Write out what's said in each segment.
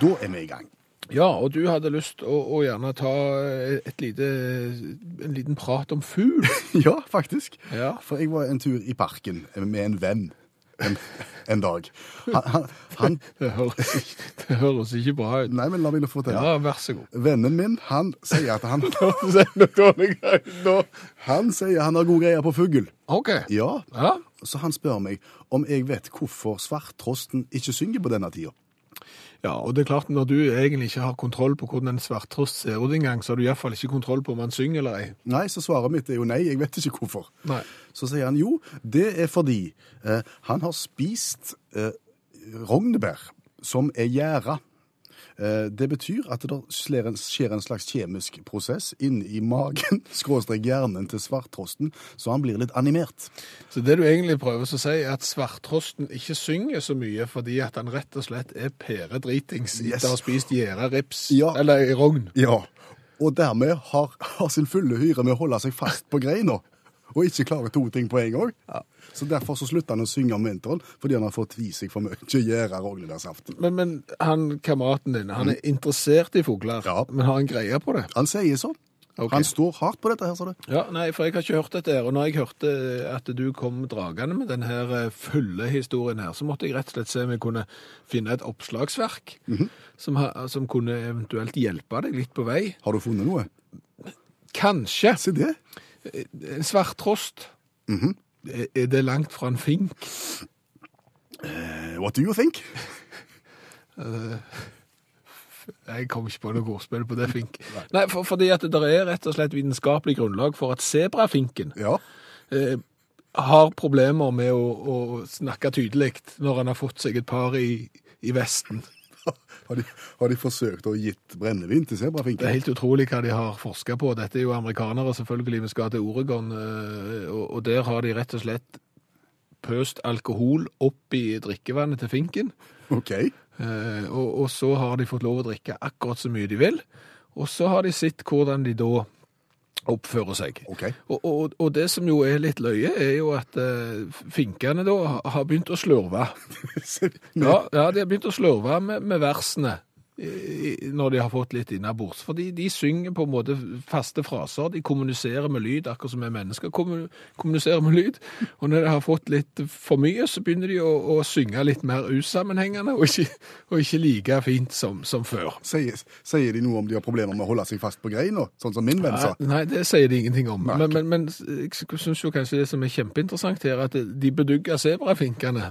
Da er vi i gang. Ja, og du hadde lyst å, å gjerne ta et lite, en liten prat om fugl. Ja, faktisk. Ja. For jeg var en tur i parken med en venn en, en dag. Han, han, han Det høres, det høres ikke bra ut. Nei, men la meg nå fortelle. Ja, vær så god. Vennen min, han sier at han. Han sier han har god greie på fugl. OK. Ja, Ja. så han spør meg om jeg vet hvorfor svarttrosten ikke synger på denne tida. Ja, og det er klart, når du egentlig ikke har kontroll på hvordan en svarttrost ser ut engang, så har du iallfall ikke kontroll på om han synger eller ei. Nei, så svaret mitt er jo nei, jeg vet ikke hvorfor. Nei. Så sier han jo, det er fordi eh, han har spist eh, rognebær som er gjæra. Eh, det betyr at det skjer en, slags kjemisk prosess inn i magen, skråstrek hjernen til svarttrosten, så han blir litt animert. Så det du egentlig prøver å si, er at svarttrosten ikke synger så mye fordi at han rett og slett er pæredritings Yes. etter å ha spist gjæra rips, Ja. eller rogn. Ja, og dermed har, har sin fulle hyre med å holde seg fast på greina, og ikke klare to ting på en gang. Så derfor så slutter han å synge om vinteren, fordi han har fått i seg for mye gjæra rognebærsaft. Men, men han kameraten din, han er interessert i fugler, Ja. men har han greie på det? Han sier sånn. Okay. Han står hardt på dette her, sa du. Ja, nei, for jeg har ikke hørt dette her, og når jeg hørte at du kom dragende med denne her eh, fulle historien her, så måtte jeg rett og slett se om jeg kunne finne et oppslagsverk som, ha, som kunne eventuelt hjelpe deg litt på vei. Har du funnet noe? Kanskje Se det. En svarttrost. -hmm. Er det langt fra en fink? Uh, What do you think? Jeg kom ikke på noe ordspill på det fink. Nei, for, fordi at det er rett og slett vitenskapelig grunnlag for at sebrafinken Ja. eh, har problemer med å, å snakke tydelig når han har fått seg et par i, i Vesten. Har de, har de forsøkt å gitt brennevin til sebrafinken? Det er helt utrolig hva de har forska på. Dette er jo amerikanere, selvfølgelig. Vi skal til Oregon, eh, og, der har de rett og slett pøst alkohol opp i drikkevannet til finken. OK. Eh, og, og så har de fått lov å drikke akkurat så mye de vil. Og så har de sett hvordan de da oppfører seg. Okay. Og, og, og det som jo er litt løye, er jo at uh, finkene da har- begynt å slurve. Ja, ja, de har begynt å slurve med, med versene når de har fått litt innabords. Fordi de synger på en måte faste fraser, de kommuniserer med lyd, akkurat som vi mennesker kommuniserer med lyd. Og når de har fått litt for mye, så begynner de å, å synge litt mer usammenhengende, og ikke, og ikke like fint som, som før. Sier, sier de noe om de har problemer med å holde seg fast på greina, sånn som min venn sa? Nei, det sier de ingenting om. Men, men, men jeg syns jo kanskje det som er kjempeinteressant her, at de bedugger sebrafinkene,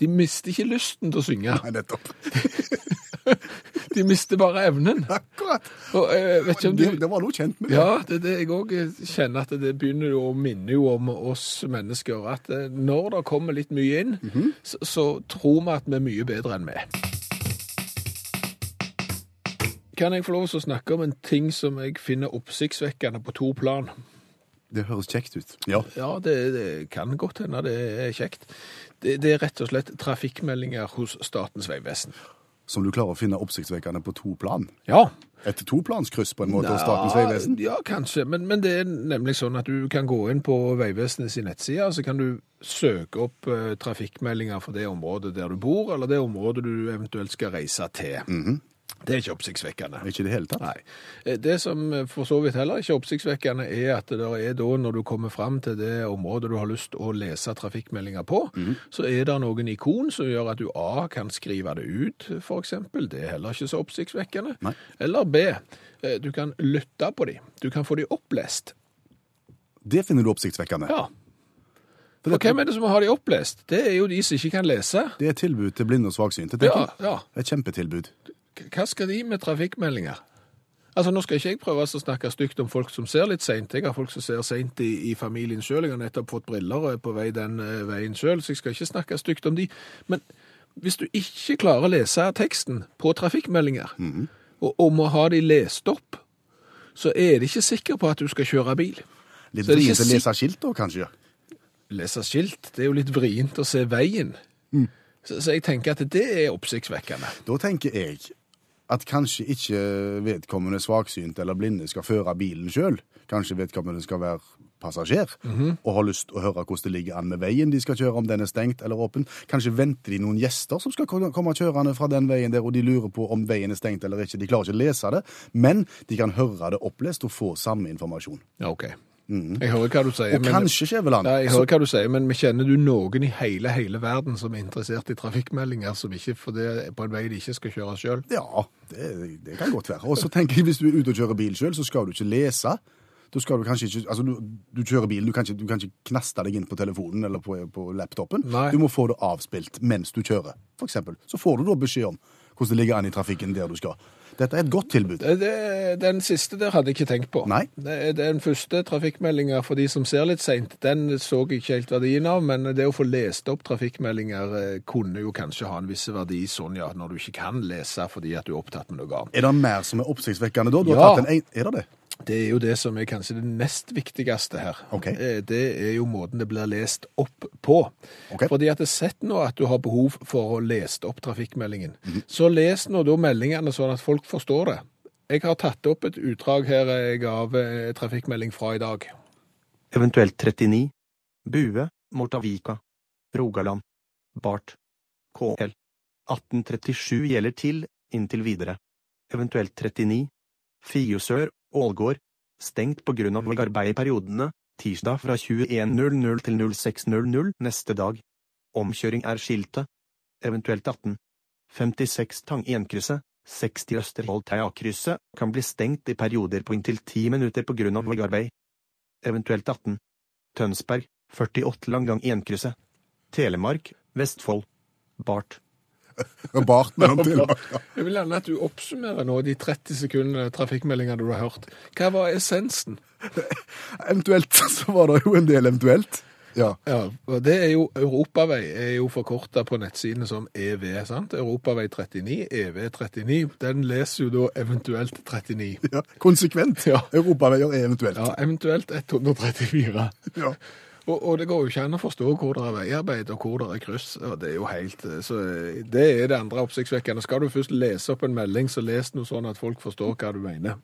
de mister ikke lysten til å synge. Nei, nettopp. De mister bare evnen. Akkurat. Og du... Det, det var noe kjent med det. Ja, det er det jeg òg kjenner at det begynner jo å minne jo om oss mennesker. At eh, når det kommer litt mye inn, så, så tror vi at vi er mye bedre enn vi. Kan jeg få lov til å snakke om en ting som jeg finner oppsiktsvekkende på to plan? Det høres kjekt ut. Ja. Ja, det, det kan godt hende det er kjekt. Det, det er rett og slett trafikkmeldinger hos Statens vegvesen. Som du klarer å finne oppsiktsvekkende på to plan. Ja, Et toplanskryss på en måte hos Statens vegvesen. Ja, kanskje. Men, men det er nemlig sånn at du kan gå inn på Vegvesenets nettside, så kan du søke opp uh, trafikkmeldinger for det området der du bor, eller det området du eventuelt skal reise til. Det er ikke oppsiktsvekkende. Ikke i det hele tatt. Nei. Eh, Det som eh, for så vidt heller ikke er oppsiktsvekkende, er at det er da, når du kommer fram til det området du har lyst å lese trafikkmeldinger på, så er det noen ikon som gjør at du A kan skrive det ut, eksempel. Det er heller ikke så oppsiktsvekkende. Nei. Eller B, eh, du kan lytte på de. Du kan få de opplest. Det finner du oppsiktsvekkende. Ja. For hvem er det som har de opplest? Det er jo de som ikke kan lese. Det er tilbud til blinde og svaksynte. Ja, ja. Et kjempetilbud. Hva skal de med trafikkmeldinger? Altså, Nå skal ikke jeg prøve å snakke stygt om folk som ser litt seint. Jeg har folk som ser seint i, i familien sjøl. Jeg har nettopp fått briller og er på vei den uh, veien sjøl, så jeg skal ikke snakke stygt om de. Men hvis du ikke klarer å lese teksten på trafikkmeldinger, og, og må ha de lest opp, så er det ikke sikker på at du skal kjøre bil. Litt vrient å lese skilt da, kanskje? Lese skilt, det er jo litt vrient å se veien. Så, så jeg tenker at det er oppsiktsvekkende. Da tenker jeg at kanskje ikke vedkommende svaksynt eller blinde skal føre bilen sjøl. Kanskje vedkommende skal være passasjer og har lyst til å høre hvordan det ligger an med veien de skal kjøre, om den er stengt eller åpen. Kanskje venter de noen gjester som skal komme kjørende fra den veien der, og de lurer på om veien er stengt eller ikke. De klarer ikke å lese det, men de kan høre det opplest og få samme informasjon. Ja, OK. Jeg hører hva du sier. Og kanskje, Skjæveland, jeg hører hva du sier, men vi kjenner du noen i hele, hele verden som er interessert i trafikkmeldinger, som ikke for det på en vei de ikke skal kjøre sjøl? Ja, det, det kan godt være. Og så tenker jeg, hvis du er ute og kjører bil sjøl, så skal du ikke lese. Da skal du kanskje ikke Altså, du, du kjører bilen, du kan, ikke, du kan ikke knaste deg inn på telefonen eller på, på laptopen. Nei. Du må få det avspilt mens du kjører, eksempel. Så får du da beskjed om hvordan det ligger an i trafikken der du skal. Dette er et godt tilbud. Det, den siste der hadde jeg ikke tenkt på. Nei. Det, den første trafikkmeldinga for de som ser litt seint, den så jeg ikke helt verdien av, men det å få lest opp trafikkmeldinger eh, kunne jo kanskje ha en viss verdi sånn, ja, når du ikke kan lese fordi at du er opptatt med noe annet. Er det mer som er oppsiktsvekkende da? Du har Ja. tatt en, er det det? Det er jo det som er kanskje det nest viktigste her. Ok. Eh, Det er jo måten det blir lest opp på. Okay. Fordi at har sett nå at du har behov for å lese opp trafikkmeldingen. Mhm. Så les nå da meldingene sånn at folk forstår det. Jeg har tatt opp et utdrag her jeg av eh, trafikkmelding fra i dag. eventuelt 39, Bue, Mortavika, Rogaland, Bart, KL. 1837 gjelder til, inntil videre. Eventuelt 39, Fiusør, Ålgård, stengt på grunn av arbeid i periodene, tirsdag fra 21.00 til 06.00 neste dag. Omkjøring er skiltet. Eventuelt 18. 56 Tang 1-krysset, 60 Østerhold Teia-krysset kan bli stengt i perioder på inntil 10 minutter på grunn av arbeid eventuelt 18. Tønsberg, 48 Langgang 1-krysset. Telemark, Vestfold. Bart. Bart mellom til. Jeg vil gjerne at du oppsummerer nå de 30 sekundene trafikkmeldingene du har hørt. Hva var essensen? Eventuelt så var det jo en del eventuelt. Ja. Ja, og det er jo Europavei er jo forkorta på nettsidene som EV, sant? Europavei 39, EV39. Den leser jo da eventuelt 39. ja. Konsekvent. Ja. Europaveier er eventuelt. Ja, eventuelt 134. Ja. Og, og det går jo ikke an å forstå hvor det er veiarbeid og hvor det er kryss. og Det er jo helt, eh, så eh, det er det andre oppsiktsvekkende. Skal du først lese opp en melding, så les noe sånn at folk forstår hva du mener.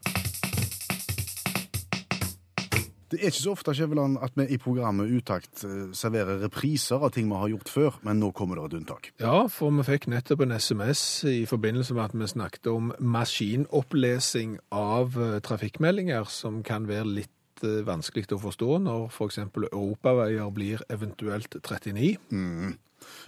Det er ikke så ofte Kjeveland, at vi i programmet Utakt eh, serverer repriser av ting vi har gjort før, men nå kommer det et unntak. Ja, for vi fikk nettopp en SMS i forbindelse med at vi snakket om maskinopplesing av trafikkmeldinger, som kan være litt eh, vanskelig å forstå når f.eks. europaveier blir eventuelt 39.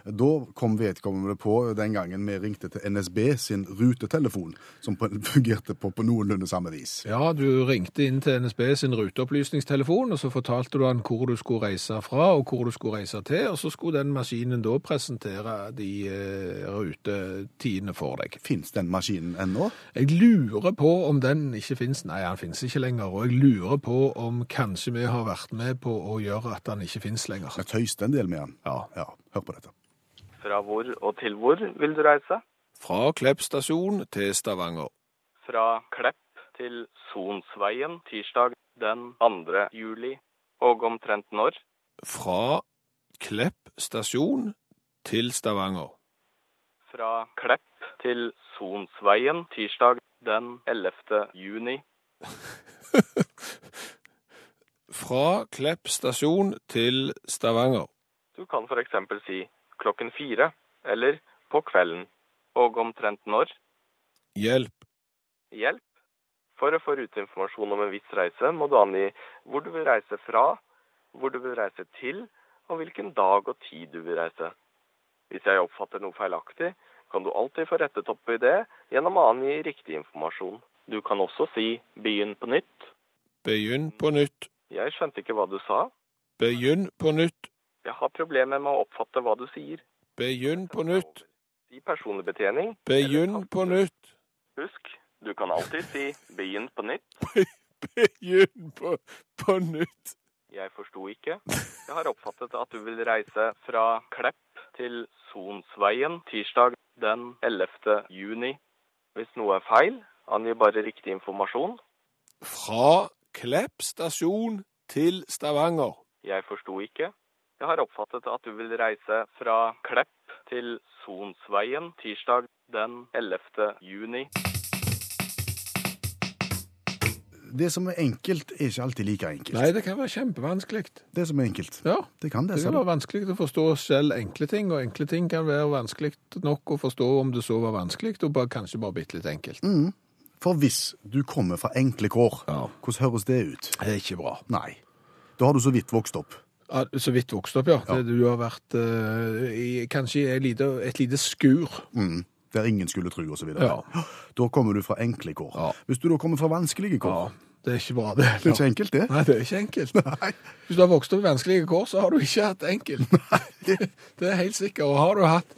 Da kom vedkommende på den gangen vi ringte til NSB sin rutetelefon, som fungerte på, på noenlunde samme vis. Ja, du ringte inn til NSB sin ruteopplysningstelefon, og så fortalte du han hvor du skulle reise fra og hvor du skulle reise til, og så skulle den maskinen da presentere de eh, rutetidene for deg. Fins den maskinen ennå? Jeg lurer på om den ikke finnes, nei, han finnes ikke lenger, og jeg lurer på om kanskje vi har vært med på å gjøre at han ikke finnes lenger. Jeg tøyste en del med den. Ja. Ja, hør på dette. Fra hvor og til hvor vil du reise? Fra Klepp stasjon til Stavanger. Fra Klepp til Sonsveien tirsdag den 2. juli. Og omtrent når? Fra Klepp stasjon til Stavanger. Fra Klepp til Sonsveien tirsdag den 11. juni. Fra Klepp stasjon til Stavanger. Du kan for eksempel si klokken fire, eller på kvelden. Og omtrent når? Hjelp. Hjelp. For å få ruteinformasjon om en viss reise, må du angi hvor du vil reise fra, hvor du vil reise til, og hvilken dag og tid du vil reise. Hvis jeg oppfatter noe feilaktig, kan du alltid få rettet opp i det gjennom å angi riktig informasjon. Du kan også si 'begynn på nytt'. Begynn på nytt. Jeg skjønte ikke hva du sa. Begynn på nytt. Jeg har problemer med å oppfatte hva du sier. Begynn på nytt. Si personlig betjening. Begynn på nytt. Husk, Du kan alltid si 'begynn på nytt'. Begynn på, på nytt. Jeg forsto ikke. Jeg har oppfattet at du vil reise fra Klepp til Sonsveien tirsdag den 11. juni. Hvis noe er feil, angi bare riktig informasjon. Fra Klepp stasjon til Stavanger. Jeg forsto ikke. Jeg har oppfattet at du vil reise fra Klepp til Sonsveien tirsdag den 11. juni. Det som er enkelt, er ikke alltid like enkelt. Nei, det kan være kjempevanskelig. Det som er enkelt. Ja, Det kan det. det kan være vanskelig å forstå selv enkle ting, og enkle ting kan være vanskelig nok å forstå om det så var vanskelig, og bare, kanskje bare bitte litt enkelt. For hvis du kommer fra enkle kår, Ja. hvordan høres det ut? Det er ikke bra. Nei. Da har du så vidt vokst opp. Så vidt vokst opp, ja. Ja. Det, du har vært uh, i, kanskje et lite, et lite skur. Mm. Der ingen skulle tru, videre. Ja. Da kommer du fra enkle kår. Ja. Hvis du da kommer fra vanskelige kår, det er ikke bra, det. det er ikke enkelt, det. Nei, det er ikke enkelt. Nei. Hvis du har vokst opp i vanskelige kår, så har du ikke hatt enkelt. enkelt. det er helt sikkert. Og har du hatt,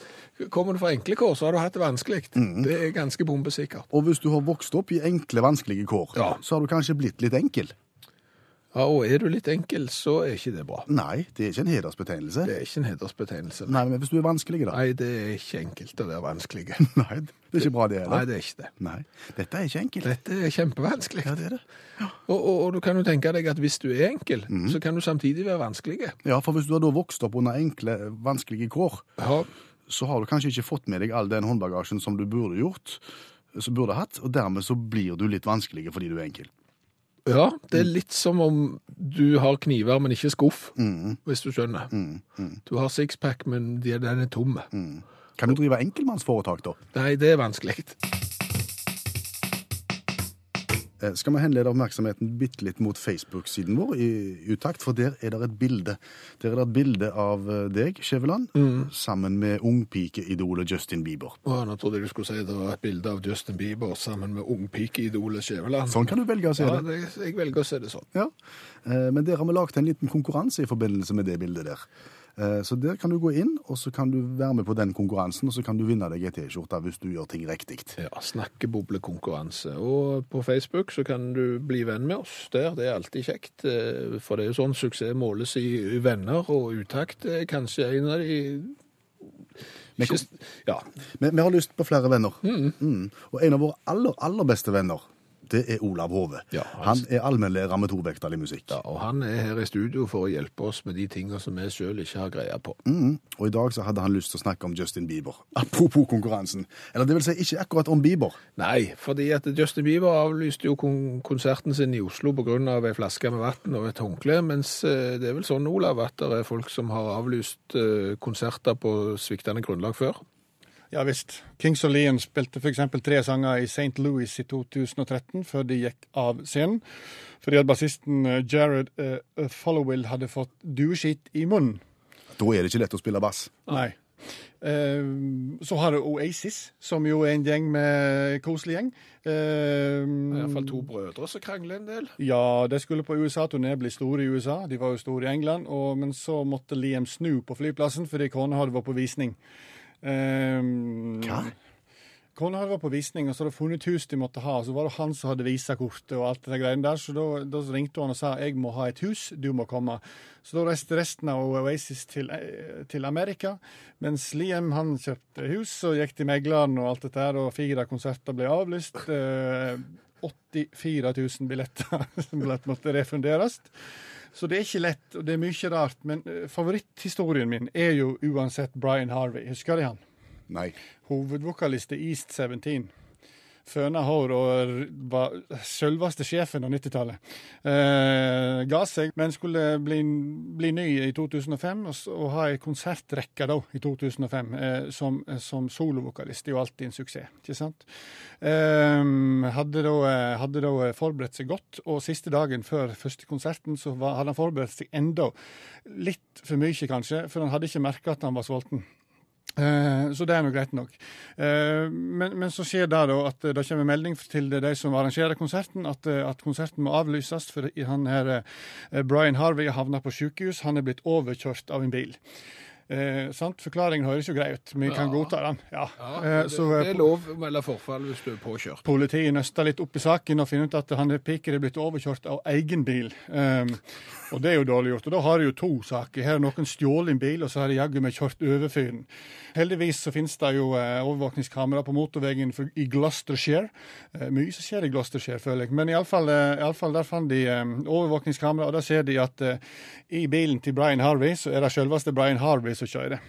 kommer du fra enkle kår, så har du hatt det vanskelig. Mm. Det er ganske bombesikkert. Og hvis du har vokst opp i enkle, vanskelige kår, Ja. så har du kanskje blitt litt enkel. Ja, og er du litt enkel, så er ikke det bra. Nei, det er ikke en hedersbetegnelse. Det er ikke en hedersbetegnelse. Nei, men hvis du er vanskelig, da? Nei, det er ikke enkelt å være vanskelig. Nei, det er ikke bra det Nei, det er ikke det. Nei, dette er ikke enkelt. Dette er kjempevanskelig. Ja, det er det. Og, og, og du kan jo tenke deg at hvis du er enkel, Mhm. så kan du samtidig være vanskelig. Ja, for hvis du har da vokst opp under enkle, vanskelige kår, Ja, så har du kanskje ikke fått med deg all den håndbagasjen som du burde gjort, som burde hatt, og dermed så blir du litt vanskelig fordi du er enkel. Ja, det er litt som om du har kniver, men ikke skuff, Mm, hvis du skjønner. mm, mm, Du har sixpack, men den er tom. mm. Kan du drive enkeltmannsforetak, da? Nei, det er vanskelig. Eh, Skal vi henlede oppmerksomheten bitte litt mot Facebook-siden vår i utakt, for der er det et bilde. Der er det et bilde av eh, deg, Skjæveland, sammen med ungpikeidolet Justin Bieber. Å, nå trodde jeg du skulle si det var et bilde av Justin Bieber sammen med ungpikeidolet Skjæveland. Sånn kan du velge å se Ja, det. Ja, jeg velger å se det sånn. Ja. Eh, Men der har vi laget en liten konkurranse i forbindelse med det bildet der. Eh, Så der kan du gå inn, og så kan du være med på den konkurransen, og så kan du vinne deg ei T-skjorte hvis du gjør ting riktig. Ja, snakkeboblekonkurranse. Og på Facebook så kan du bli venn med oss der. Det er alltid kjekt. eh, For det er jo sånn suksess måles i venner, og utakt er kanskje en av de Men Ja. Vi, vi har lyst på flere venner. Mm. Og en av våre aller, aller beste venner, det er Olav Hove. Ja, han han- er allmennlærer med tovektig musikk. ja. Og han er her i studio for å hjelpe oss med de tingene som vi sjøl ikke har greie på. Mm. Og i dag så hadde han lyst til å snakke om Justin Bieber. Apropos konkurransen. Eller det vil si, ikke akkurat om Bieber. Nei, fordi at Justin Bieber avlyste jo kon konserten sin i Oslo pga. ei flaske med vann og et håndkle, mens eh, det er vel sånn, Olav, at det er folk som har avlyst eh, konserter på sviktende grunnlag før. Ja visst. Kings of Leon spilte f.eks. tre sanger i St. Louis i 2013 før de gikk av scenen. Fordi at bassisten eh, Jared uh, Followill hadde fått dueskitt i munnen. Da er det ikke lett å spille bass. Nei. Eh, så har du Oasis, som jo er en gjeng med koselig gjeng. Eh, Iallfall to brødre som krangler en del. Ja, de skulle på USA-turné, bli store i USA. De var jo store i England. Og, men så måtte Liam snu på flyplassen fordi kona hadde vært på visning. Um, Hva? Kona hadde vært på visning, og så hadde hun funnet hus de måtte ha. Og Så var det han som hadde visakortet og alt det greiene der. Så da, da ringte hun og sa jeg må ha et hus, du må komme. Så da reiste resten av Oasis til, eh, til Amerika. Mens Liam han kjøpte hus og gikk til megleren og alt dette her, og fire konserter ble avlyst. Eh, 84 000 billetter som måtte refunderes. Så det er ikke lett, og det er mye rart. Men eh, favoritthistorien min er jo uansett Brian Harvey. Husker de han? Nei. Hovedvokalist i East 17. Føna hår og var selveste sjefen av 90-tallet. Eh, ga seg, men skulle bli, bli ny i 2005 og, og ha ei konsertrekke da, i 2005 eh, som, som solovokalist. Det er jo alltid en suksess, ikke sant? Eh, hadde, da, eh, hadde da forberedt seg godt, og siste dagen før første konserten så var, hadde han forberedt seg enda litt for mye, kanskje, for han hadde ikke merka at han var sulten. Eh, Så det er nå greit nok. Eh, Men, men så skjer det da at det kommer melding til de som arrangerer konserten, at, eh, at konserten må avlyses. For han her, eh, Brian Harvey har havna på sykehus. Han er blitt overkjørt av en bil. Eh? Forklaringen høres jo grei ut. Vi kan godta den. Ja. Ja, Eh, det, så, det eh, er lov å melde forfall hvis du er påkjørt. Politiet nøsta litt opp i saken og finner ut at han piker er blitt overkjørt av egen bil. Um, og det er jo dårlig gjort. Og da har de jo to saker. Her har noen stjålet en bil, og så har de jaggu meg kjørt over fyren. Heldigvis så finnes det jo eh, overvåkningskamera på motorveien i Gloucestershire. Eh, mye som skjer i Gloucestershire, føler jeg. Men iallfall eh, fall der fant de eh, overvåkningskamera, og da ser de at eh, i bilen til Brian Harvey så er det selveste Brian Harvey som kjører.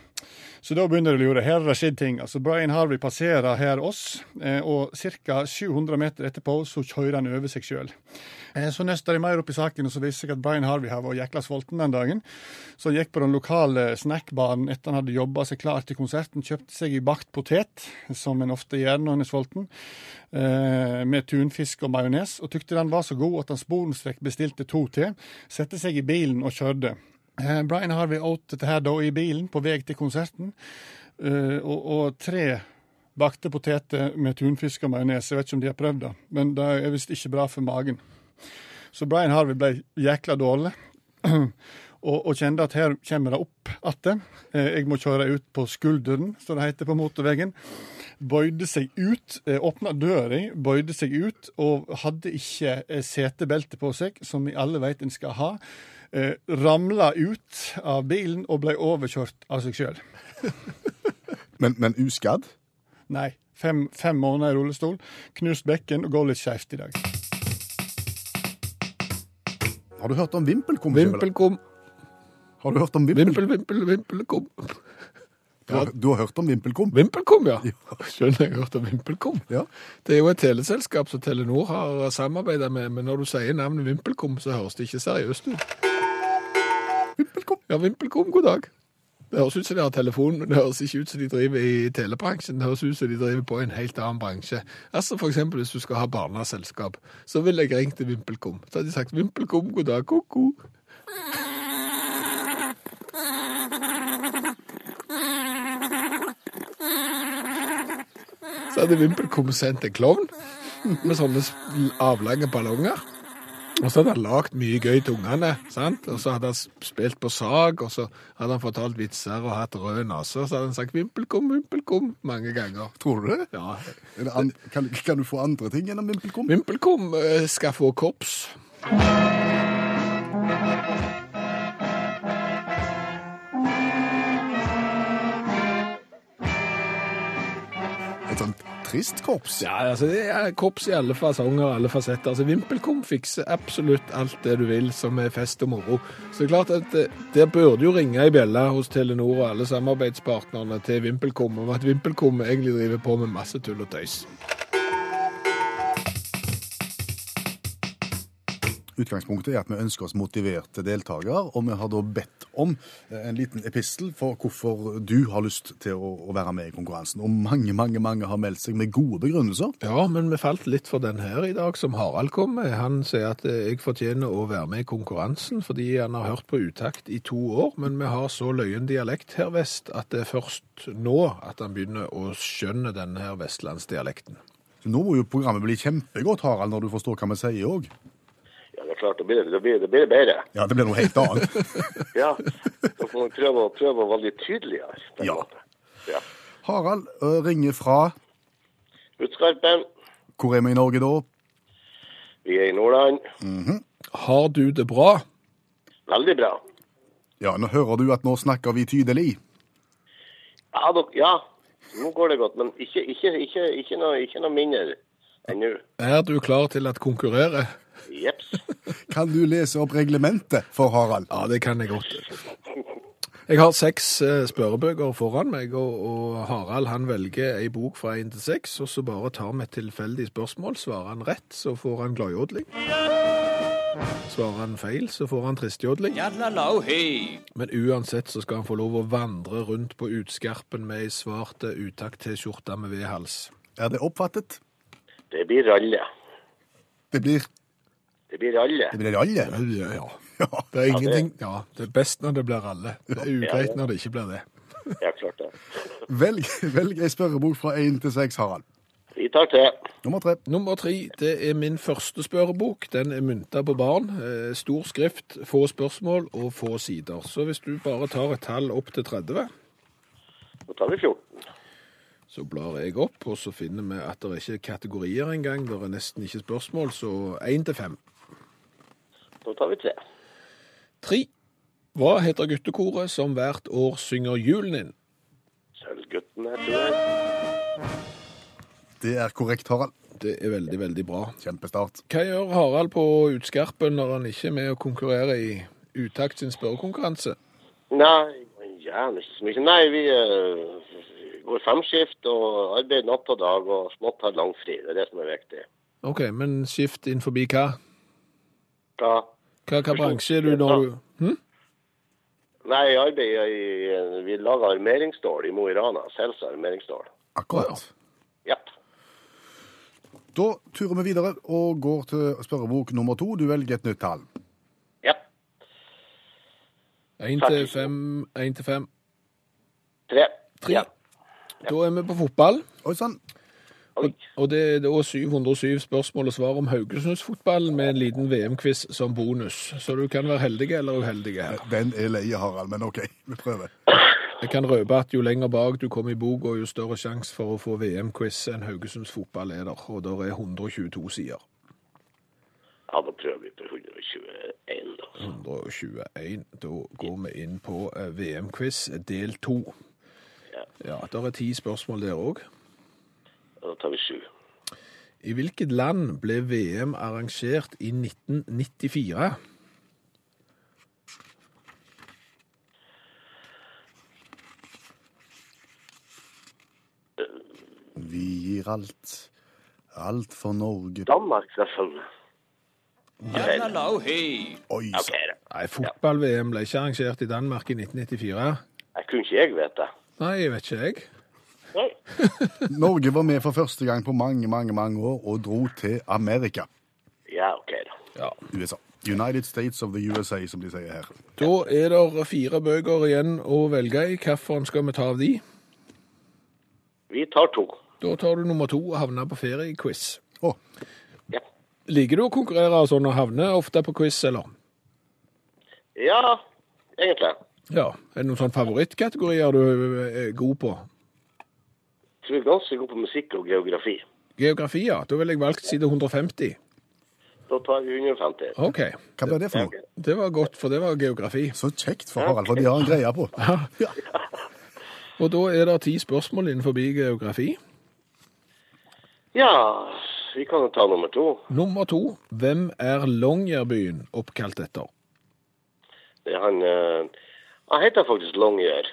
Så da begynner de å lure. Her har det skjedd ting. Altså, Brian Harvey passerer her oss, eh, og ca. 700 meter etterpå så kjører han over seg sjøl. Eh, så nøster de mer opp i saken, og så viser det seg at Brian Harvey har vært jækla sulten den dagen. Så han gikk på den lokale snackbaren etter han hadde jobba seg klar til konserten, kjøpte seg i bakt potet, som en ofte gjør når en er sulten, eh, med tunfisk og majones, og tykte den var så god at han sporenstreks bestilte to til, satte seg i bilen og kjørte. Eh, Brian Harvey åt dette her da i bilen på vei til konserten, eh, og, og tre bakte poteter med tunfisk og majones. Jeg vet ikke om de har prøvd det, men det er visst ikke bra for magen. Så Brian Harvey ble jækla dårlig, og, og kjente at her kommer det opp atter. Eh, jeg må kjøre ut på skulderen, som det heter på motorveien. Bøyde seg ut, åpna døra, bøyde seg ut, og hadde ikke setebelte på seg, som vi alle vet en skal ha. Eh, ramla ut av bilen og ble overkjørt av seg sjøl. Men, men uskadd? Nei. Fem, fem måneder i rullestol, knust bekken og går litt skeivt i dag. Har du hørt om vimpelkom? Vimpelkom, Har du hørt om vimpel? vimpel, vimpel, vimpelkom. Du har, du har hørt om vimpelkom? Vimpelkom, ja. Skjønner jeg har hørt om Vimpelkom. Ja. Det er jo et teleselskap som Telenor har samarbeidet med, men når du sier navnet Vimpelkom, så høres det ikke seriøst ut. Vimpelkom. Ja, Vimpelkom, god dag. Det høres ut som de har telefon, men det høres ikke ut som de driver i telebransjen. Det høres ut som de driver på en helt annen bransje. Altså for eksempel hvis du skal ha barneselskap, så ville jeg ringt til Vimpelkom. Så hadde de sagt Vimpelkom, god dag, ko-ko. Så hadde Vimpelkom sendt en klovn med sånne avlange ballonger. Og så hadde han lagd mye gøy til ungene, sant? og så hadde han spilt på sag, og så hadde han fortalt vitser og hatt rød nese. og så hadde han sagt 'vimpelkom, vimpelkom' mange ganger. Tror du det? Ja. Det an kan, kan du få andre ting gjennom vimpelkom? Vimpelkom eh, skal få korps. Korps? Ja, altså det er korps i alle fasonger, alle fasetter. Altså Vimpelkom fikser absolutt alt det du vil som er fest og moro. Så det er klart at eh, der burde jo ringe i bjelle hos Telenor og alle samarbeidspartnerne til Vimpelkom om at Vimpelkom egentlig driver på med masse tull og tøys. Utgangspunktet er at vi ønsker oss motiverte deltakere, og vi har da bedt om eh, en liten epistel for hvorfor du har lyst til å, å være med i konkurransen. Og mange, mange, mange har meldt seg med gode begrunnelser. Ja, men vi falt litt for den her i dag, som Harald kom med. Han sier at eh, jeg fortjener å være med i konkurransen fordi han har hørt på utakt i to år, men vi har så løyen dialekt her vest at det er først nå at han begynner å skjønne denne her vestlandsdialekten. Så nå må jo programmet bli kjempegodt, Harald, når du forstår hva vi sier òg. Er klart, da blir det, da blir det, da blir det bedre. Ja, det blir noe helt annet. Ja, Så får man prøve, prøve å være litt tydeligere. Ja. Ja. Harald ringer fra Utskarpen, Hvor er vi i Norge da? vi er i Nordland. Har du det bra? Veldig bra. Ja, nå hører du at nå snakker vi tydelig. Ja, dok, ja. nå går det godt, men ikke, ikke, ikke, ikke, noe, ikke noe mindre ennå. Er du klar til å konkurrere? Jeps. Kan du lese opp reglementet for Harald? Ja, det kan jeg godt. Jeg har seks eh, spørrebøker foran meg, og, og Harald han velger ei bok fra én til seks, og så bare tar vi et tilfeldig spørsmål. Svarer han rett, så får han gladjodling. Svarer han feil, så får han tristjodling. Men uansett så skal han få lov å vandre rundt på utskarpen med ei svarte utakt-T-skjorte med V-hals. Er det oppfattet? Det blir ralle. Det blir, Det blir ralle. det blir alle. Ja, ja. Ja. Det er ingenting Ja, det er best når det blir alle. Det er ugreit når det ikke blir det. Ja, klart det. Velg, velg ei spørrebok fra én til seks, Harald. Vi tar tre. Nummer tre. Nummer tre, det er min første spørrebok. Den er mynta på barn. Eh, Stor skrift, få spørsmål og få sider. Så hvis du bare tar et tall opp til 30, Da tar vi 14. så blar jeg opp, og så finner vi at det er ikke kategorier engang. Det er nesten ikke spørsmål, så 1 til 5. Da tar vi tre. Tre. Hva heter guttekoret som hvert år synger julen inn? Sølvguttene, tror jeg. Det er korrekt, Harald. Det er veldig, veldig bra. Kjempestart. Hva gjør Harald på utskarpen når han ikke er med å konkurrere i Utakt sin spørrekonkurranse? Nei, gjerne ikke så mye. Nei, vi uh, går femskift og arbeider natt og dag og smått har langfri. Det er det som er viktig. OK, men skift inn forbi hva? Hva? Hva, hva bransje er du når du hm? Nei, jeg arbeider i Vi lager armeringsstål i Mo i Rana. Selsa armeringsstål. Akkurat. Ja. Da turer vi videre og går til spørrebok nummer to. Du velger et nytt tall. Ja. Én til 5, 1 til fem. Tre. Tre. Ja. Da er vi på fotball. Oi sann. Og det er da 707 spørsmål og svar om Haugesundsfotball med en liten VM-quiz som bonus. Så du kan være heldig eller uheldig her. Den er leie, Harald, men OK, vi prøver. Jeg kan røpe at jo lenger bak du kommer i boka, jo større sjanse for å få VM-quiz enn Haugesunds fotball er der. Og der er 122 sider. Ja, da prøver vi på 121, da. 121. Da går vi inn på eh, VM-quiz del 2. Ja. Ja, der er ti spørsmål der òg. Da tar vi sju. I hvilket land ble VM arrangert i 1994? Vi gir alt. Alt for Norge. Danmark, selvfølgelig. Oi OK, sann. da. Nei, fotball-VM ble ikke arrangert i Danmark i 1994. Jeg kunne ikke jeg vite. Nei, jeg vet ikke jeg. Norge var med for første gang på mange, mange mange år og dro til Amerika. Ja, OK, da. Ja. USA. United States of the USA, som de sier her. Da er det fire bøker igjen å velge i. Hvilken skal vi ta av de? Vi tar to. Da tar du nummer to og havner på feriequiz. Oh. Ja. Liker du å konkurrere sånn og havne ofte på quiz, eller? Ja, egentlig. Ja. Er det noen sånn favorittkategorier du er god på? Jeg vi er ganske god på musikk og geografi. Geografi, ja. Da ville jeg valgt side 150. Da tar vi 150. OK. hva ble det for noe? Det var godt, for det var geografi. Så kjekt for Harald, for de har en greie på. Ja. Og da er det ti spørsmål innenfor geografi. Ja, vi kan jo ta nummer to. Nummer to. Hvem er Longyearbyen oppkalt etter? Det er han eh, Han heter faktisk Longyear.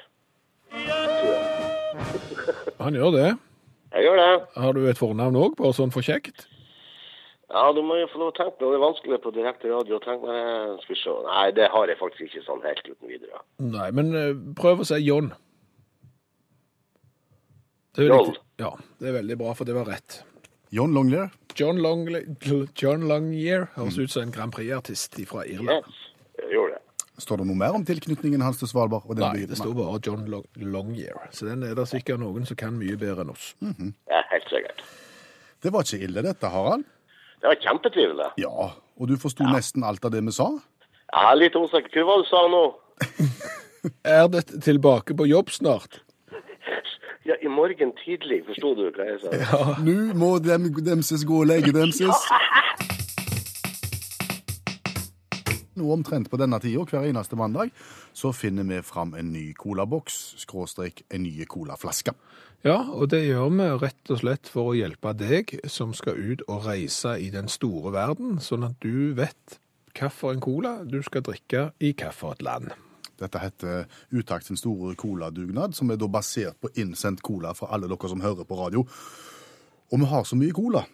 Han gjør det. Jeg gjør det. Har du et fornavn òg, bare sånn for kjekt? Ja, du må jo få lov å tenke meg. Det er vanskelig på direkte radio å tenke meg Skal vi se. Nei, det har jeg faktisk ikke sånn helt uten videre. Nei, men eh, prøv å si John. Det er John. litt- Ja, det er veldig bra, for det var rett. John Longyear. John, Long, John Longyear høres ut som en Grand Prix-artist fra Irland. Yes. Står det noe mer om tilknytningen hans til Svalbard? og den Nei, det står bare John Long, Longyear. Så den er det sikkert noen som kan mye bedre enn oss. Ja, helt sikkert. Det var ikke ille dette, Harald. Det var kjempetrivelig. Ja, og du forsto nesten alt av det vi sa? Er litt usikker. Hva var det du sa nå? Er det tilbake på jobb snart? Ja, i morgen tidlig, forsto du hva jeg sa? Nå må dem, demses gå og legge demses. Nå omtrent på denne tida, hver eneste mandag, så finner vi fram en ny colaboks, skråstrek en ny colaflaske. Ja, og det gjør vi rett og slett for å hjelpe deg som skal ut og reise i den store verden, sånn at du vet hvilken cola du skal drikke i hvilket land. Dette heter Utakt sin store coladugnad, som er basert på innsendt cola fra alle dere som hører på radio. Og vi har så mye cola.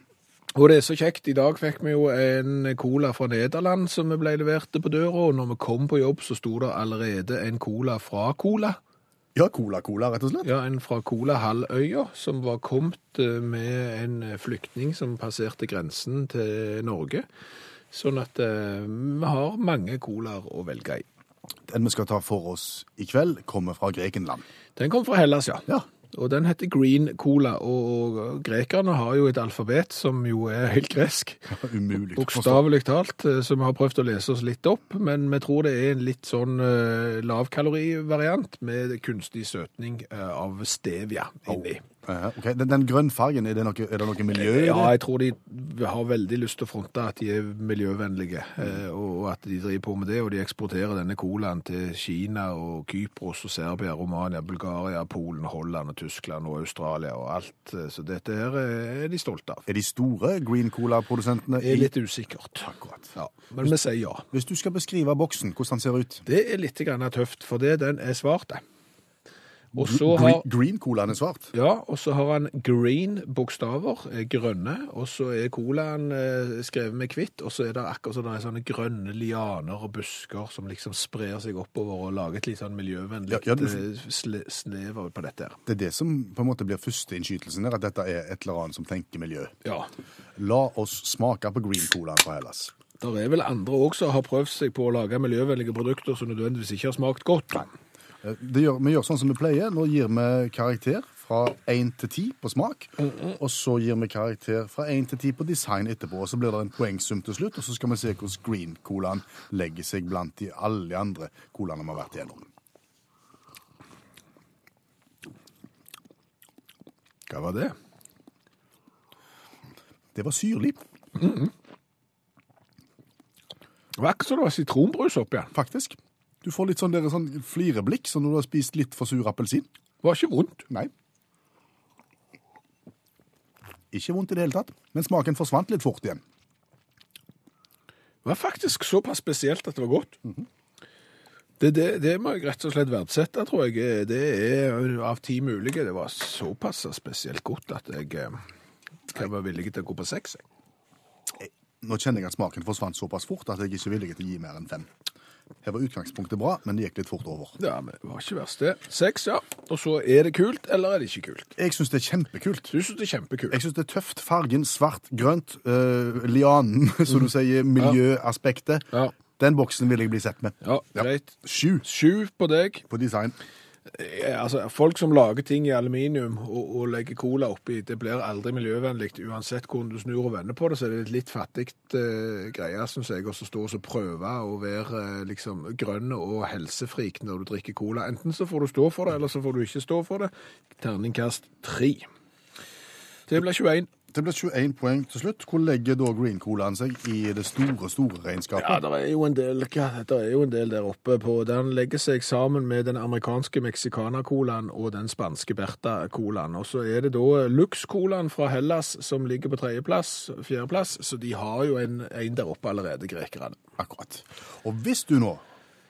Og det er så kjekt. I dag fikk vi jo en cola fra Nederland som vi ble levert på døra, og når vi kom på jobb så sto det allerede en cola fra Cola. Ja, cola-cola, rett og slett. Ja, en fra Cola-halvøya, som var kommet eh, med en flyktning som passerte grensen til Norge. Sånn at eh, vi har mange colaer å velge i. Den vi skal ta for oss i kveld, kommer fra Grekenland. Den kom fra Hellas, ja. Ja, Og den heter Green Cola, og grekerne har jo et alfabet som jo er helt gresk. Umulig. Bokstavelig talt, eh, så vi har prøvd å lese oss litt opp, men vi tror det er en litt sånn uh, lavkalorivariant med kunstig søtning eh, av stevia inni. Ja, ok. Den, den grønnfargen, er det noe, er det noe miljø i det? Ja, jeg tror de har veldig lyst til å fronte at de er miljøvennlige, eh, og at de driver på med det, og de eksporterer denne colaen til Kina og Kypros og Serbia, Romania, Bulgaria, Polen, Holland og Tyskland og Australia og alt. eh, Så dette her er de stolte av. Er de store Green Cola-produsentene? Det er litt usikkert. Akkurat. Ja. Men vi sier ja. Hvis du skal beskrive boksen, hvordan den ser ut? Det er litt tøft, for det, den er svart. det. Og så Green, har, green Colaen er svart. ja, og så har han green bokstaver, eh, grønne, og så er colaen eh, skrevet med hvitt, og så er det akkurat så det er sånne grønne lianer og busker som liksom sprer seg oppover og lager et litt sånn miljøvennlig Ja, ja, eh, snever på dette her. Det er det som på en måte blir førsteinnskytelsen her, at dette er et eller annet som tenker miljø. Ja. La oss smake på Green Colaen fra Hellas. Det er vel andre også som har prøvd seg på å lage miljøvennlige produkter som nødvendigvis ikke har smakt godt. Det gjør, vi gjør sånn som vi pleier. Nå gir vi karakter fra 1 til 10 på smak, og så gir vi karakter fra 1 til 10 på design etterpå. og Så blir det en poengsum til slutt, og så skal vi se hvordan Green Colaen legger seg blant de alle de andre colaene vi har vært igjennom. Hva var det? Det var syrlig, Det var ikke som det var sitronbrus oppi den. faktisk. Du får litt sånn, der, sånn flireblikk, som når du har spist litt for sur appelsin. Det var ikke vondt. Nei. Ikke vondt i det hele tatt, men smaken forsvant litt fort igjen. Det var faktisk såpass spesielt at det var godt. det, det, det må jeg rett og slett verdsette, tror jeg. Det er av ti mulige. Det var såpass spesielt godt at jeg eh, kan være villig til å gå på seks. Nå kjenner jeg at smaken forsvant såpass fort at jeg ikke er villig til å gi mer enn fem. Her var utgangspunktet bra, men det gikk litt fort over. Ja, men det var ikke verst, det. Seks, ja. Og så er det kult, eller er det ikke kult? Jeg syns det er kjempekult. Du syns det er kjempekult. Jeg syns det er tøft. Fargen svart, grønt, øh, lianen, som du sier, miljøaspektet. Ja, Den boksen vil jeg bli sett med. ja greit. Sju Sju på deg. på design. Eh, Altså, Folk som lager ting i aluminium og, og legger cola oppi, det blir aldri miljøvennlig. Uansett hvordan du snur og vender på det, så er det et litt fattig uh, greie, syns jeg, å stå og prøve å være eh, liksom grønn og helsefrik når du drikker cola. Enten så får du stå for det, eller så får du ikke stå for det. Terningkast tre. Det ble 21. Det ble 21 poeng til slutt. Hvor legger da Green Colaen seg i det store, store Ja, regnskapet? det er jo en del, det er jo en del der oppe på. Den legger seg sammen med den amerikanske Mexicana-colaen og den spanske Berta-colaen. Og så er det da Lux-colaen fra Hellas som ligger på tredjeplass, fjerdeplass, så de har jo en, en der oppe allerede, grekerne. Akkurat. Og hvis du nå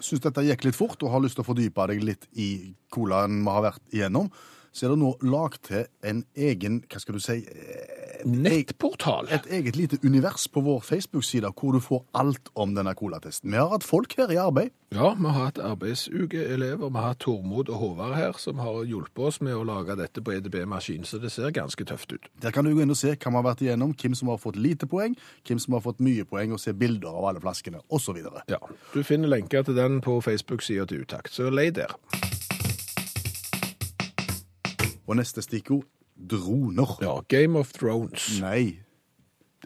syns dette gikk litt fort, og har lyst til å fordype deg litt i colaen vi har vært igjennom, så er det nå lagd til en egen, hva skal du si et, Nettportal. et eget lite univers på vår Facebook-side hvor du får alt om denne colatesten. Vi har hatt folk her i arbeid. Ja, vi har hatt arbeidsukeelever. Vi har hatt Tormod og Håvard her, som har hjulpet oss med å lage dette på EDB-maskin, så det ser ganske tøft ut. Der kan du gå inn og se hva vi har vært igjennom, hvem som har fått lite poeng, hvem som har fått mye poeng, og se bilder av alle flaskene, osv. Ja, Du finner lenker til den på Facebook-sida til Utakt, så lei der. Og neste stikkord droner. Ja, Game of Thrones. Nei,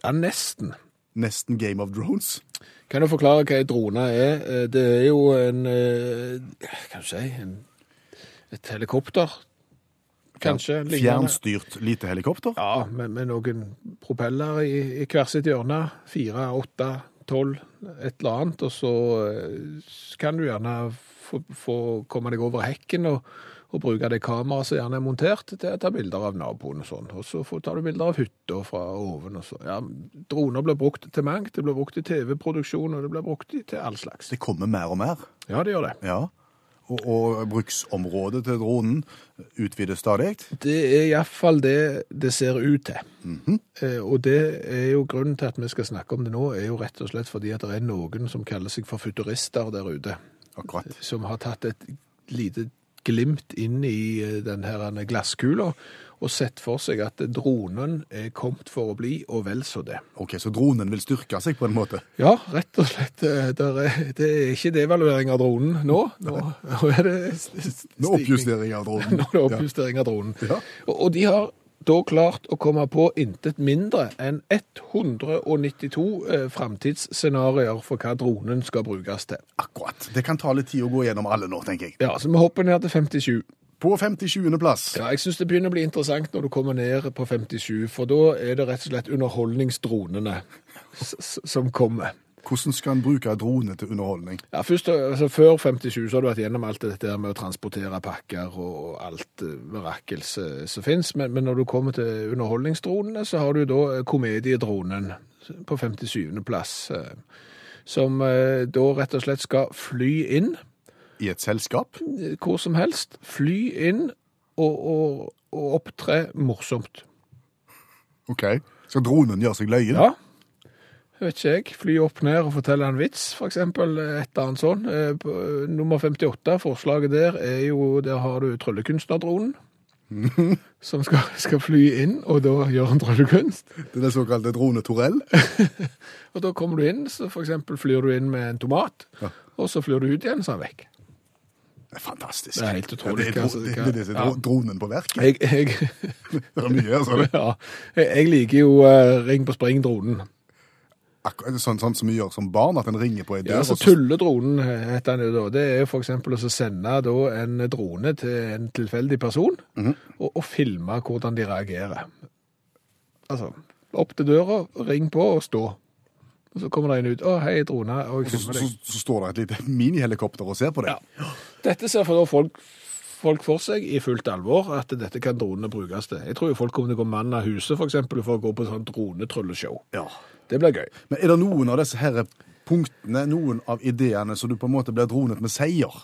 Ja, nesten. nesten Game of Drones. Kan du forklare hva en drone er? Eh, Det er jo en Hva skal du si en, Et helikopter, kanskje? Fjernstyrt lite helikopter. Ja, med, med noen propeller i, i hver sitt hjørne. Fire, åtte, tolv, et eller annet. Og så eh, kan du gjerne få, få komme deg over hekken og, og bruke det kameraet som gjerne er montert, til å ta bilder av naboen og sånn. Og så tar du bilder av hytta fra oven og så. Ja, droner blir brukt til mangt. Det blir brukt i TV-produksjon, og det blir brukt til all slags. Det kommer mer og mer. Ja, det gjør det. Ja. Og, og bruksområdet til dronen utvides stadig. Det er iallfall det det ser ut til. eh, og det er jo grunnen til at vi skal snakke om det nå, er jo rett og slett fordi at det er noen som kaller seg for futurister der ute, Akkurat. som har tatt et lite glimt inn i denne glasskula, og sett for seg at dronen er kommet for å bli, og vel så det. Ok, Så dronen vil styrke seg på en måte? Ja, rett og slett. eh, der er, det er ikke devaluering av dronen nå. Nå, nå er det stigning. Nå oppjustering av dronen. Nå er det oppjustering av dronen. Ja. Og, og de har da klart å komme på intet mindre enn 192 eh, framtidsscenarioer for hva dronen skal brukes til. Akkurat. Det kan ta litt tid å gå gjennom alle nå, tenker jeg. Ja, så vi hopper ned til 57. På 57. plass. Ja, jeg syns det begynner å bli interessant når du kommer ned på 57, for da er det rett og slett underholdningsdronene som kommer. Hvordan skal en bruke drone til underholdning? Ja, først, altså, Før 57 så har du vært gjennom alt dette der med å transportere pakker og alt eh, mirakel som fins. men, men når du kommer til underholdningsdronene, så har du da eh, komediedronen på 57. plass, eh, som da rett og slett skal fly inn I et selskap? hvor som helst, fly inn og, og, og opptre morsomt. Ok. Skal dronen gjøre seg løyen? Ja. Vet ikke jeg. Fly opp ned og fortelle en vits, eksempel. Et eller annet sånn. Eh, eh, Nummer 58, forslaget der, er jo Der har du tryllekunstnerdronen. Som skal, skal fly inn og da gjør han tryllekunst. Den er såkalte drone-Torell? Og da kommer du inn, så eksempel flyr du inn med en tomat, Ja. og så flyr du ut igjen, så er han vekk. Det er fantastisk. Det er helt utrolig, Ja, det, er, altså, det det, det, det er ja. dro- dronen på verket. Jeg, jeg, Det er mye, altså. ja, jeg, jeg liker jo uh, Ring på spring-dronen. Sånn, sånn som vi gjør som barn, at en ringer på en dør. Ja, så Tulledronen heter den jo da. Det er jo eksempel å sende da en drone til en tilfeldig person, Mhm. og, og filme hvordan de reagerer. Altså, opp til døra, ring på og stå. Og så kommer det en ut. Å, hei, drone. Og og så, så, så står det et lite minihelikopter og ser på det. Ja. Dette ser for da folk, folk for seg i fullt alvor at dette kan dronene brukes til. Jeg tror jo folk kommer til å gå mann av huset for eksempel for å gå på sånn dronetrølleshow. Ja. Det blir gøy. Men er det noen av disse her punktene, noen av ideene, som du på en måte blir dronet med seier?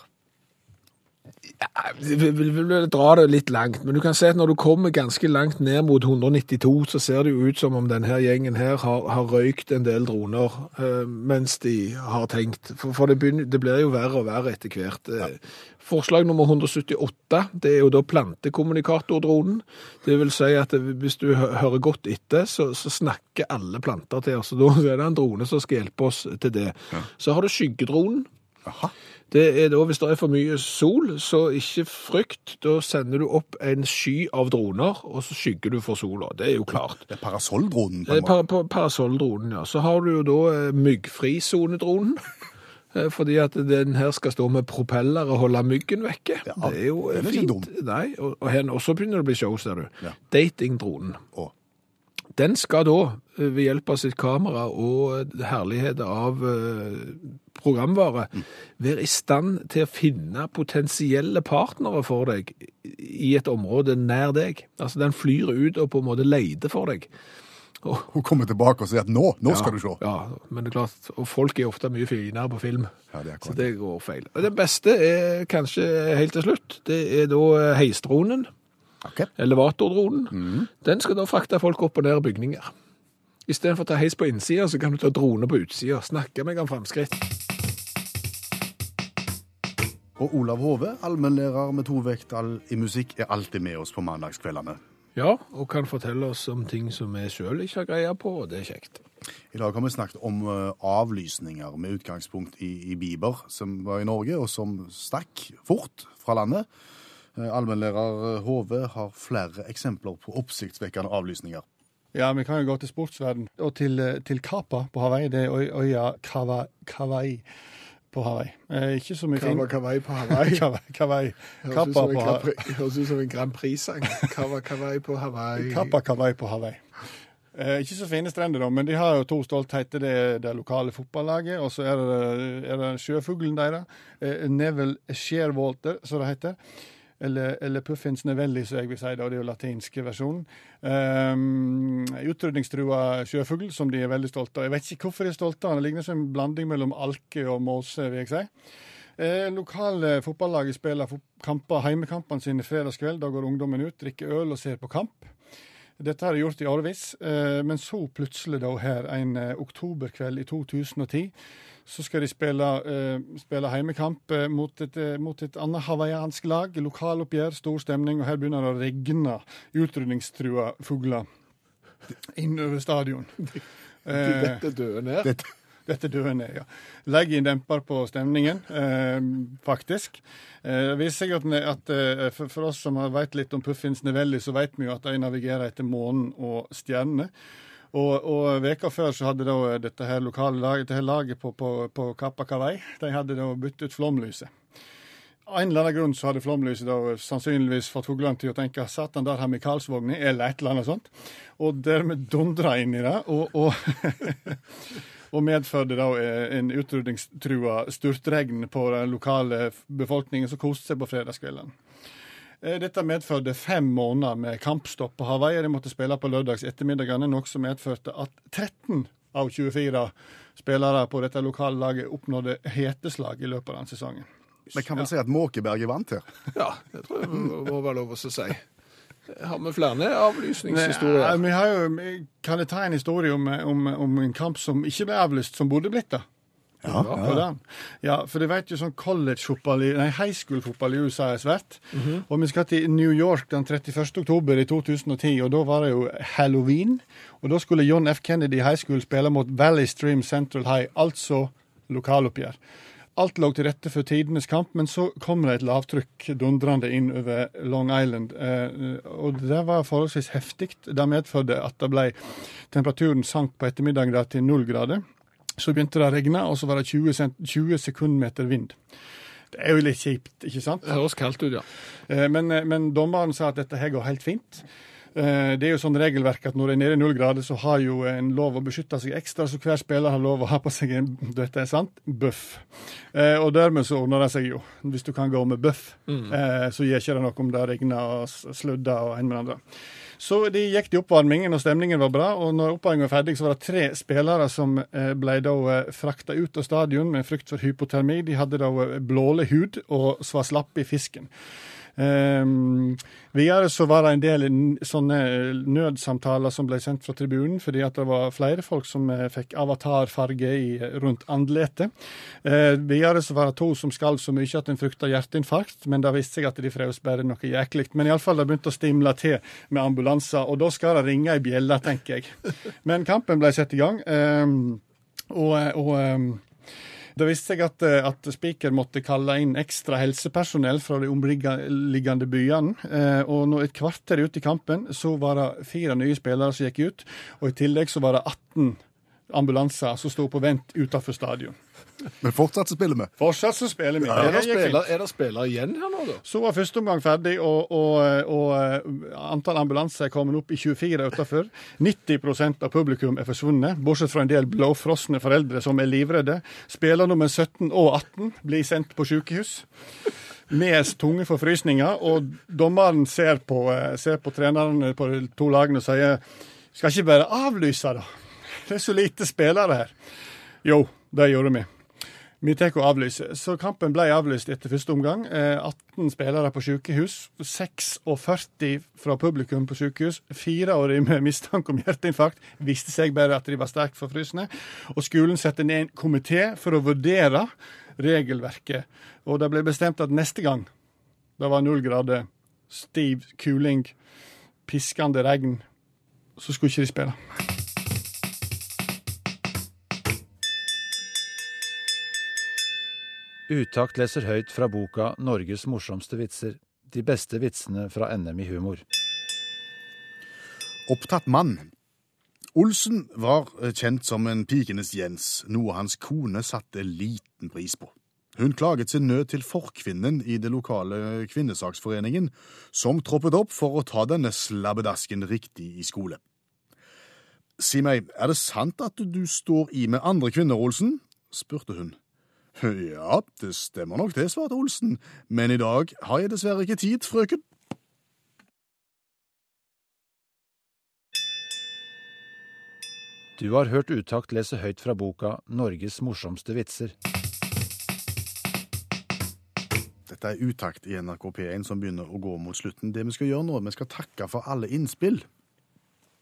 Jeg vil, dra det litt langt, men du kan se at når du kommer ganske langt ned mot 192, så ser det jo ut som om denne gjengen her har, har røykt en del droner eh, mens de har tenkt. For, for det, begynner, det blir jo verre og verre etter hvert. Ja. Forslag nummer 178, det er jo da plantekommunikatordronen. Det vil si at hvis du hører godt etter, så, så snakker alle planter til oss. Da er det en drone som skal hjelpe oss til det. Så har du skyggedronen. Aha. Det er da, Hvis det er for mye sol, så ikke frykt. Da sender du opp en sky av droner, og så skygger du for sola. Det er jo klart. Det er parasolldronen par, par, Parasolldronen, ja. Så har du jo da eh, myggfrisonedronen. Eh, Fordi at den her skal stå med propeller og holde myggen vekke. Ja, det er jo det er fint. dum. Nei, og, og, så begynner det å bli show, ser du. Ja. Datingdronen. Oh. Den skal da, eh, ved hjelp av sitt kamera og herlighet av eh, programvare, være i stand til å finne potensielle partnere for deg i et område nær deg. Altså, den flyr ut og på en måte leter for deg. Og, Hun kommer tilbake og sier at nå, nå skal du se. Ja, men det er klart, og folk er ofte mye finere på film. Ja, det Så det går feil. Og det beste er kanskje helt til slutt, det er da eh, heisdronen, Okay. elevatordronen. Mhm. Den skal da frakte folk opp og ned bygninger. I stedet for å ta heis på innsida, så kan du ta drone på utsida. Snakke meg om framskritt. Og Olav Hove, allmennlærer med to vekttall i musikk, er alltid med oss på mandagskveldene. Ja, og kan fortelle oss om ting som vi sjøl ikke har greie på, og det er kjekt. I dag har vi snakket om eh, avlysninger med utgangspunkt i, i Bieber, som var i Norge, og som stakk fort fra landet. Eh, Allmennlærer Hove har flere eksempler på oppsiktsvekkende avlysninger. Ja, vi kan jo gå til sportsverden. Og til, eh, til Kapa på Hawaii. Det er øy- øya Kawa, Kauai på Hawaii. Eh, ikke så mye Kava Kavai på Hawaii. Kawa- ut Kappa på, Hawaii. Høres ut som en Grand Prix-sang. Kava Kavai på Hawaii. Kappa Kauai på Hawaii. Eh, ikke så fine strender, da, men de har jo to stoltheter. Det er det lokale fotballaget, og så er det, er det sjøfuglen deres. Eh, Neville Shearwater, som det heter. Eller, eller Puffins novelli, som jeg vil si. da, Det er jo latinske versjonen. Um, Utrydningstrua sjøfugl, som de er veldig stolte av. Jeg vet ikke hvorfor de er stolte av den. Det ligner som en blanding mellom alke og måse, vil jeg si. Eh, lokale fotballaget spiller kamper, heimekampene sine fredagskveld. Da går ungdommen ut, drikker øl og ser på kamp. Dette har de gjort i årevis, eh, men så plutselig da her en eh, oktoberkveld i 2010, Så skal de spille, uh, spille heimekamp uh, mot, et, uh, mot et annet hawaiiansk lag. Lokaloppgjør, stor stemning, og her begynner det å regne utrydningstrua fugler innover stadion. Dette døde ned. dette døde ned, ja. Legger inn demper på stemningen, eh, faktisk. Eh, det viser seg at, at for, for oss som vet litt om Puffins Nevelli, så vet vi jo at de navigerer etter månen og stjernene. Og, og veka før så hadde da dette her lokale laget, dette her laget på, på, på Kappa Kavei, de hadde da byttet ut flomlyset. Av en eller annen grunn så hadde flomlyset da sannsynligvis fått fuglene til å tenke satan, der har vi Karlsvogner, eller et eller annet sånt. Og dermed dundra inn i det, og, og, og medførte da eh, en utrydningstrua styrtregn på den lokale befolkningen som koste seg på fredagskvelden. Eh, Dette medførte fem måneder med kampstopp på Hawaii. De måtte spille på lørdags ettermiddagene, noe som medførte at 13 av 24 spillere på dette lokale laget oppnådde heteslag i løpet av den sesongen. Vi kan vel si at Måkeberg er vant her. Ja, det tror jeg må være lov å si. Har vi flere Nei, avlysningshistorier? vi har jo, kan jeg ta en historie om, om, om en kamp som ikke ble avlyst, som burde blitt det? Ja, ja. ja. Ja, for du vet jo sånn college-fotball, nei, high school-fotball i USA er svært. Og vi skal til New York den 31. oktober i 2010, og da var det jo halloween. Og da skulle John F. Kennedy High School spille mot Valley Stream Central High, altså lokaloppgjør. Alt lå til rette for tidenes kamp, men så kom det et lavtrykk dundrende inn over Long Island. Eh, og det var forholdsvis heftig. Det medførte at det ble temperaturen sank på ettermiddagen da til null grader. Så begynte det å regne, og så var det 20, cent 20 sekundmeter vind. Det er jo litt kjipt, ikke sant? Det høres kaldt ut, ja. Eh, Men, men dommeren sa at dette her går helt fint. Eh, Det er jo sånn regelverk at når det er nede i null grader, så har jo en lov å beskytte seg ekstra, så hver spiller har lov å ha på seg en dette er sant, bøff. Eh, Og dermed så ordner det seg jo. Hvis du kan gå med bøff, mm. så gjør ikke det noe om det regner og sludder og en med andre. Så de gikk til oppvarmingen, og stemningen var bra. Og når oppvarmingen var ferdig, så var det tre spillere som eh, ble da eh, frakta ut av stadion med frykt for hypotermi. De hadde da eh, blålig hud og var slappe i fisken. Um, videre så var det en del sånne nødsamtaler som ble sendt fra tribunen, fordi at det var flere folk som eh, fikk avatarfarge i, rundt andletet. Eh, videre så var det to som skalv så mye at en frykta hjerteinfarkt, men det viste seg at de frøs bare noe jæklig. Men iallfall det begynte å stimle til med ambulanser, og da skal det ringe ei bjelle, tenker jeg. Men kampen ble satt i gang, um, og, og um, det viste seg at, eh, at Spiker måtte kalle inn ekstra helsepersonell fra de omliggende byene. Eh, og når et kvarter ute i kampen, så var det fire nye spillere som gikk ut. Og i tillegg så var det 18 ambulanser som sto på vent utenfor stadion. Men fortsatt så spiller vi. Fortsatt så spiller vi. Er det, spiller, er det spillere igjen her nå, da? Så var første omgang ferdig, og, og, og eh, antall ambulanser er kommet opp i 24 utenfor. 90% av publikum er forsvunnet, bortsett fra en del blåfrosne foreldre som er livredde. Spiller nummer 17 og 18 blir sendt på sykehus med tunge forfrysninger, og dommeren ser på, eh, ser på trenerne på de to lagene og sier skal ikke bare avlyse, da? Det er så lite spillere her. Jo, det gjorde vi. Og avlyser. Så kampen ble avlyst etter første omgang. Eh, 18 spillere på sykehus. 46 fra publikum på sykehus. Fire av med mistanke om hjerteinfarkt viste seg bare at de var sterkt forfrysne. Og skolen satte ned en komité for å vurdere regelverket. Og det ble bestemt at neste gang det var null grader, stiv kuling, piskende regn, så skulle ikke de spille. Utakt leser høyt fra boka 'Norges morsomste vitser'. De beste vitsene fra NM i humor. Opptatt mann. Olsen var eh, kjent som en pikenes Jens, noe hans kone satte liten pris på. Hun klaget sin nød til forkvinnen i det lokale kvinnesaksforeningen, som troppet opp for å ta denne slabbedasken riktig i skole. Si meg, er det sant at du står i med andre kvinner, Olsen? spurte hun. Ja, det stemmer nok det, svarte Olsen, men i dag har jeg dessverre ikke tid, frøken. Du har hørt Utakt lese høyt fra boka 'Norges morsomste vitser'. Dette er utakt i NRK P1 som begynner å gå mot slutten. Det vi skal gjøre nå, vi skal takke for alle innspill.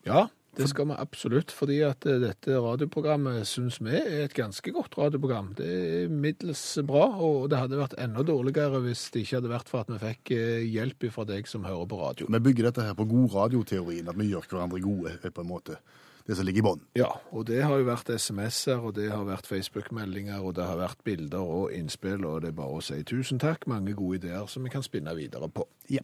Ja, Det skal vi absolutt, fordi at eh, dette radioprogrammet syns vi er et ganske godt radioprogram. Det er middels bra, og det hadde vært enda dårligere hvis det ikke hadde vært for at vi fikk eh, hjelp fra deg som hører på radio. Vi bygger dette her på god radioteorien, at vi gjør hverandre gode, eh, på en måte. Det som ligger i bånn. Ja, og det har jo vært SMS-er, og det har vært Facebook-meldinger, og det har vært bilder og innspill, og det er bare å si tusen takk. Mange gode ideer som vi kan spinne videre på. Ja.